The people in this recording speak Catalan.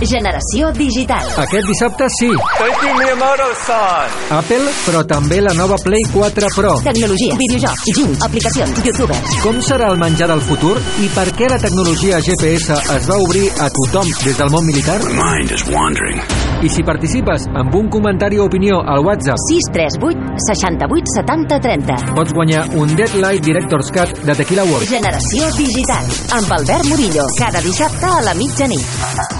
Generació digital. Aquest dissabte sí. Thank you, Miyamoto-san. Apple, però també la nova Play 4 Pro. Tecnologia, videojocs, Gym, aplicacions, youtubers. Com serà el menjar del futur i per què la tecnologia GPS es va obrir a tothom des del món militar? mind is wandering. I si participes amb un comentari o opinió al WhatsApp, 638 68 70 30. pots guanyar un Deadlight Director's Cut de Tequila Works. Generació digital. Amb Albert Murillo. Cada dissabte a la mitjanit.